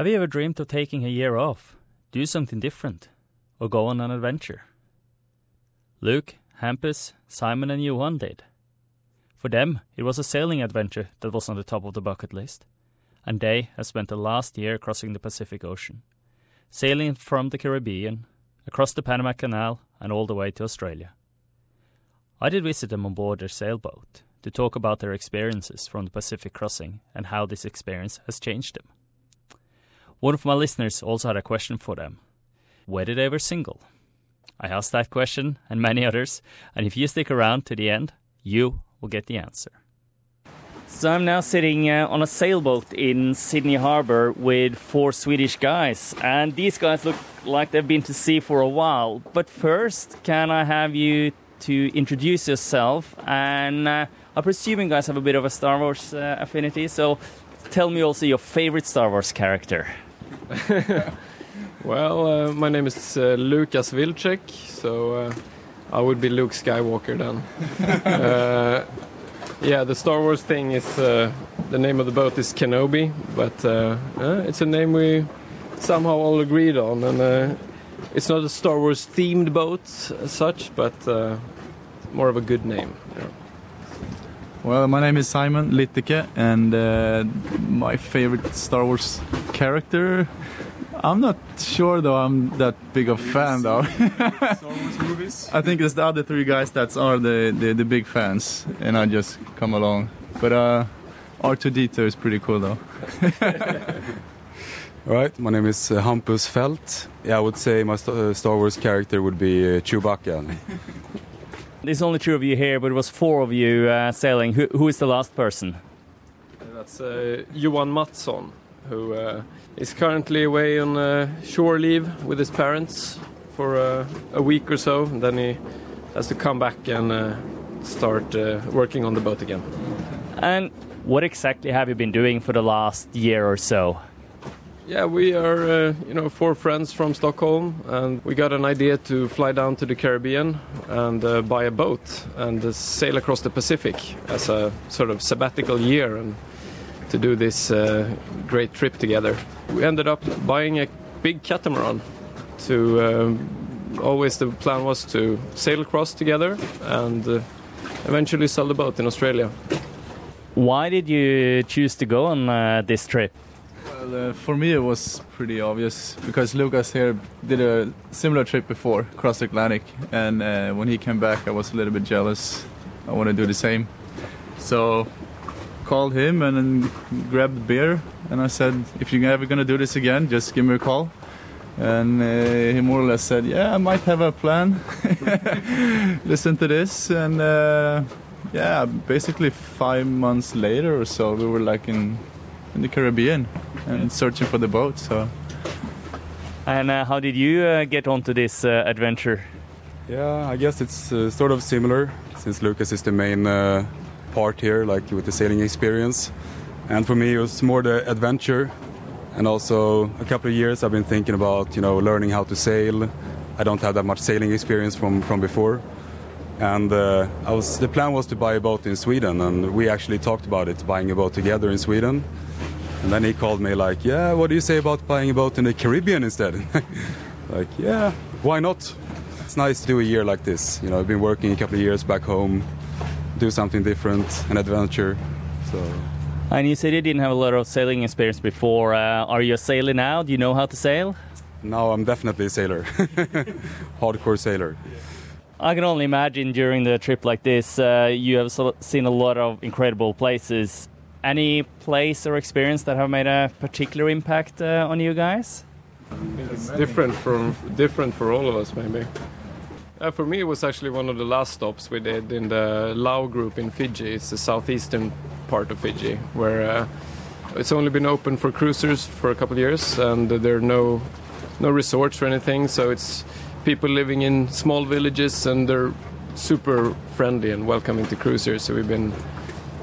Have you ever dreamed of taking a year off, do something different, or go on an adventure? Luke, Hampus, Simon, and Johan did. For them, it was a sailing adventure that was on the top of the bucket list, and they have spent the last year crossing the Pacific Ocean, sailing from the Caribbean, across the Panama Canal, and all the way to Australia. I did visit them on board their sailboat to talk about their experiences from the Pacific crossing and how this experience has changed them. One of my listeners also had a question for them. Were they ever single? I asked that question and many others, and if you stick around to the end, you will get the answer. So I'm now sitting uh, on a sailboat in Sydney Harbour with four Swedish guys, and these guys look like they've been to sea for a while. But first, can I have you to introduce yourself? And uh, I presume you guys have a bit of a Star Wars uh, affinity, so tell me also your favorite Star Wars character. well, uh, my name is uh, Lukas Vilcek, so uh, I would be Luke Skywalker then. Uh, yeah, the Star Wars thing is uh, the name of the boat is Kenobi, but uh, it's a name we somehow all agreed on, and it's not a Star Wars themed boat as such, but more of a good name. Yeah. Well, my name is Simon Litteke, and uh, my favorite Star Wars character. I'm not sure though. I'm that big of a fan though. Star Wars movies. I think it's the other three guys that are the, the, the big fans, and I just come along. But uh, R2D2 is pretty cool though. All right, my name is uh, Hampus Felt. Yeah, I would say my st uh, Star Wars character would be uh, Chewbacca. There's only two of you here, but it was four of you uh, sailing. Who, who is the last person? That's uh, Johan Mattsson, who uh, is currently away on uh, shore leave with his parents for uh, a week or so. And then he has to come back and uh, start working on the boat again. And what exactly have you been doing for the last year or so? Yeah, we are, uh, you know, four friends from Stockholm, and we got an idea to fly down to the Caribbean and uh, buy a boat and uh, sail across the Pacific as a sort of sabbatical year and to do this uh, great trip together. We ended up buying a big catamaran. To um, always the plan was to sail across together and uh, eventually sell the boat in Australia. Why did you choose to go on uh, this trip? Well, uh, for me it was pretty obvious because Lucas here did a similar trip before, across the Atlantic, and uh, when he came back, I was a little bit jealous. I want to do the same, so called him and then grabbed beer, and I said, "If you're ever gonna do this again, just give me a call." And uh, he more or less said, "Yeah, I might have a plan. Listen to this." And uh, yeah, basically five months later or so, we were like in in the Caribbean and searching for the boat. So. And uh, how did you uh, get onto this uh, adventure? Yeah, I guess it's uh, sort of similar since Lucas is the main uh, part here, like with the sailing experience. And for me, it was more the adventure. And also, a couple of years I've been thinking about, you know, learning how to sail. I don't have that much sailing experience from, from before. And uh, I was, the plan was to buy a boat in Sweden, and we actually talked about it, buying a boat together in Sweden. And then he called me like, "Yeah, what do you say about buying a boat in the Caribbean instead?" like, "Yeah, why not?" It's nice to do a year like this. You know, I've been working a couple of years back home, do something different, an adventure. So. And you said you didn't have a lot of sailing experience before. Uh, are you a sailor now? Do you know how to sail? No, I'm definitely a sailor, hardcore sailor. I can only imagine during the trip like this, uh, you have seen a lot of incredible places. Any place or experience that have made a particular impact uh, on you guys? It's different from different for all of us, maybe. Uh, for me, it was actually one of the last stops we did in the Lau group in Fiji. It's the southeastern part of Fiji, where uh, it's only been open for cruisers for a couple of years, and there are no no resorts or anything. So it's people living in small villages, and they're super friendly and welcoming to cruisers. So we've been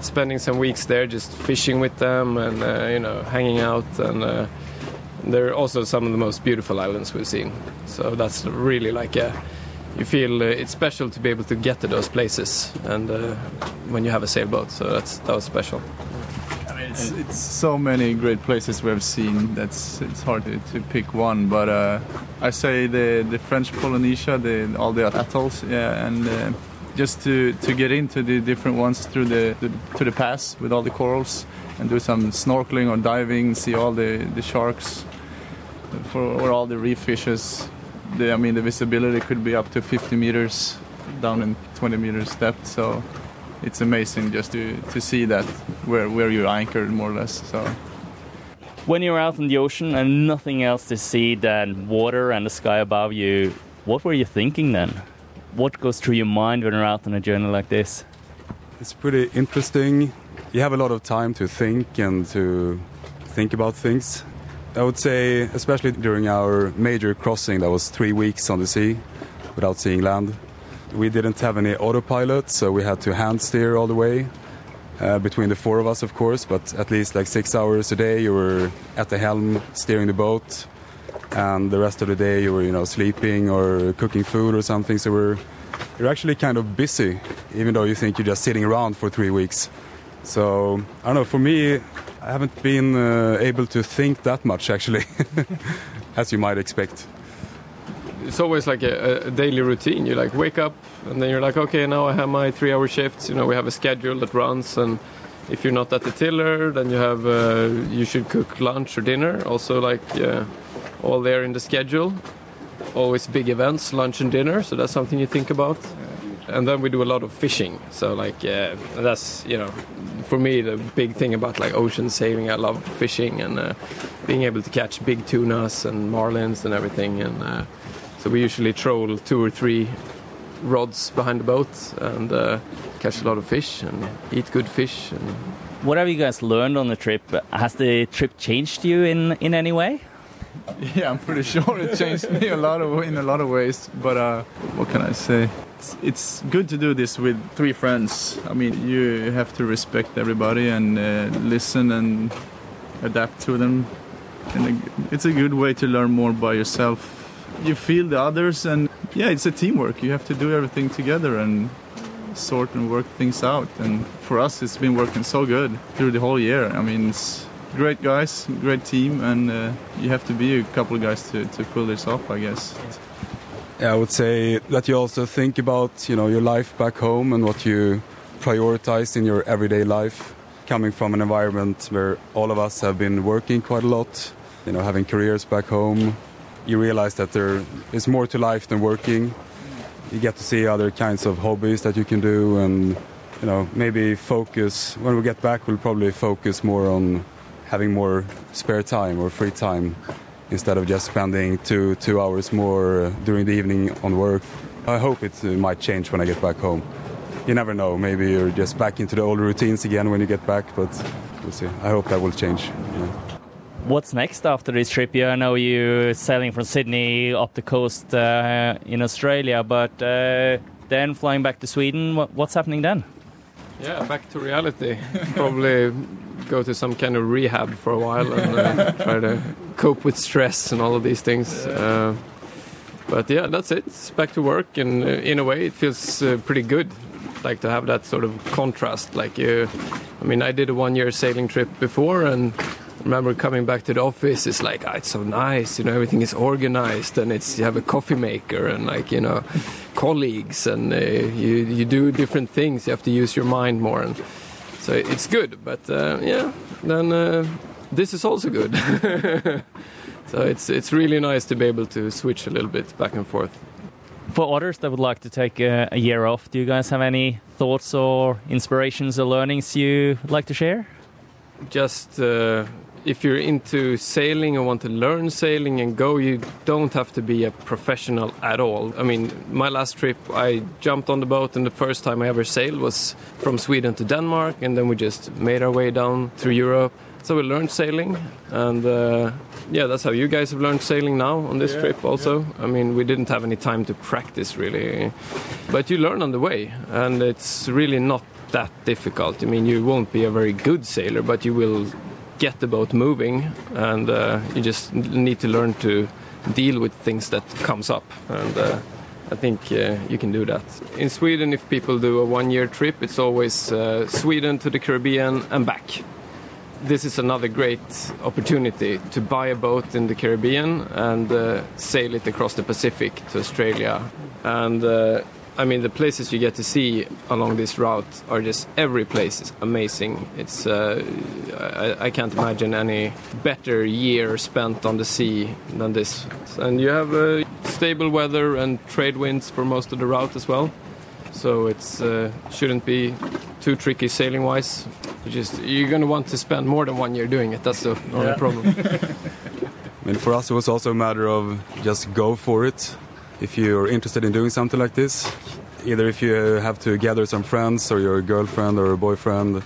spending some weeks there just fishing with them and uh, you know hanging out and uh, they're also some of the most beautiful islands we've seen so that's really like a, you feel uh, it's special to be able to get to those places and uh, when you have a sailboat so that's that was special I mean, It's it's so many great places we have seen. That's it's hard to, to pick one, but uh, I say the the French Polynesia, the all the atolls, yeah, and just to to get into the different ones through the, the to the pass with all the corals and do some snorkeling or diving, see all the the sharks for or all the reef fishes. The, I mean, the visibility could be up to 50 meters down in 20 meters depth. So it's amazing just to, to see that where, where you're anchored more or less. So When you're out in the ocean and nothing else to see than water and the sky above you, what were you thinking then? What goes through your mind when you're out on a journey like this? It's pretty interesting. You have a lot of time to think and to think about things. I would say, especially during our major crossing, that was three weeks on the sea without seeing land. We didn't have any autopilot, so we had to hand steer all the way. Uh, between the four of us, of course, but at least like six hours a day, you were at the helm steering the boat, and the rest of the day you were, you know, sleeping or cooking food or something. So we're you're actually kind of busy, even though you think you're just sitting around for three weeks. So I don't know. For me, I haven't been uh, able to think that much actually, as you might expect. It's always like a, a daily routine. You like wake up and then you're like, okay, now I have my three-hour shifts. You know, we have a schedule that runs, and if you're not at the tiller, then you have uh, you should cook lunch or dinner. Also, like uh, all there in the schedule. Always big events, lunch and dinner. So that's something you think about. And then we do a lot of fishing. So like uh, that's you know, for me the big thing about like ocean sailing. I love fishing and uh, being able to catch big tunas and marlins and everything. And uh, so we usually troll two or three rods behind the boat and uh, catch a lot of fish and eat good fish. And What have you guys learned on the trip? Has the trip changed you in, in any way? yeah, I'm pretty sure it changed me a lot of in a lot of ways. But uh, what can I say? It's, good to do this with three friends. I mean, you have to respect everybody and uh, listen and adapt to them. And it's a good way to learn more by yourself. You feel the others, and yeah, it's a teamwork. You have to do everything together and sort and work things out. And for us, it's been working so good through the whole year. I mean, it's great guys, great team, and uh, you have to be a couple of guys to, to pull this off, I guess. Yeah, I would say that you also think about you know your life back home and what you prioritize in your everyday life. Coming from an environment where all of us have been working quite a lot, you know, having careers back home, you realize that there is more to life than working. You get to see other kinds of hobbies that you can do, and you know, maybe focus. When we get back, we'll probably focus more on having more spare time or free time instead of just spending two two hours more during the evening on work. I hope it uh, might change when I get back home. You never know. Maybe you're just back into the old routines again when you get back, but we'll see. I hope that will change. Yeah. What's next after this trip? Yeah, I know you're sailing from Sydney up the coast uh, in Australia, but uh, then flying back to Sweden. What's happening then? yeah, back to reality. Probably go to some kind of rehab for a while and uh, try to cope with stress and all of these things. Uh, but yeah, that's it. It's back to work, and uh, in a way, it feels uh, pretty good. Like to have that sort of contrast. Like, uh, I mean, I did a one-year sailing trip before, and remember coming back to the office. It's like, ah, it's so nice, you know, everything is organized, and it's you have a coffee maker, and like you know, colleagues, and uh, you you do different things. You have to use your mind more, and so it's good. But uh, yeah, then uh, this is also good. so it's it's really nice to be able to switch a little bit back and forth. For others that would like to take a, a year off, do you guys have any thoughts or inspirations or learnings you like to share? Just uh, if you're into sailing and want to learn sailing and go, you don't have to be a professional at all. I mean, my last trip, I jumped on the boat, and the first time I ever sailed was from Sweden to Denmark, and then we just made our way down through Europe. So we learned sailing, and uh, yeah, that's how you guys have learned sailing now on this trip. Also, I mean, we didn't have any time to practice really, but you learn on the way, and it's really not that difficult. I mean, you won't be a very good sailor, but you will get the boat moving, and uh, you just need to learn to deal with things that comes up, and. Uh, I think uh, you can do that. In Sweden, if people do a one-year trip, it's always uh, Sweden to the Caribbean and back. this is another great opportunity to buy a boat in the Caribbean and uh, sail it across the Pacific to Australia. And I mean, the places you get to see along this route are just every place is amazing. It's uh, I, I, can't imagine any better year spent on the sea than this. And you have uh, stable weather and trade winds for most of the route as well. So it uh, shouldn't be too tricky sailing wise. You just you're going to want to spend more than one year doing it. That's the only yeah. problem. I mean, for us, it was also a matter of just go for it if you're interested in doing something like this, either if you have to gather some friends or your girlfriend or a boyfriend,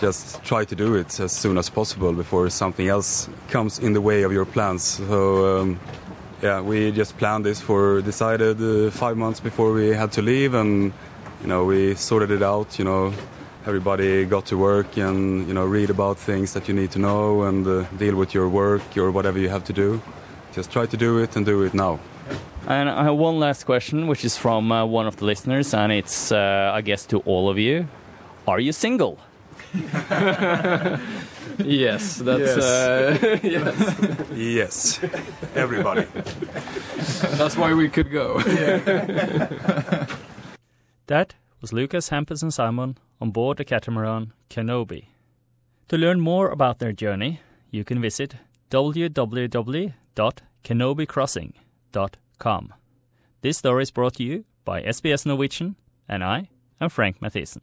just try to do it as soon as possible before something else comes in the way of your plans. So, um, yeah, we just planned this for decided uh, five months before we had to leave, and you know we sorted it out. You know, everybody got to work and you know read about things that you need to know and uh, deal with your work or whatever you have to do. Just try to do it and do it now. And I have one last question, which is from uh, one of the listeners, and it's, uh, I guess, to all of you. Are you single? yes, that's yes. Uh, yes. yes, everybody. That's why we could go. that was Lucas, Hampus, and Simon on board the catamaran Kenobi. To learn more about their journey, you can visit www.kenobicrossing.com com. This story is brought to you by SBS Norwegian, and I am Frank Mathisen.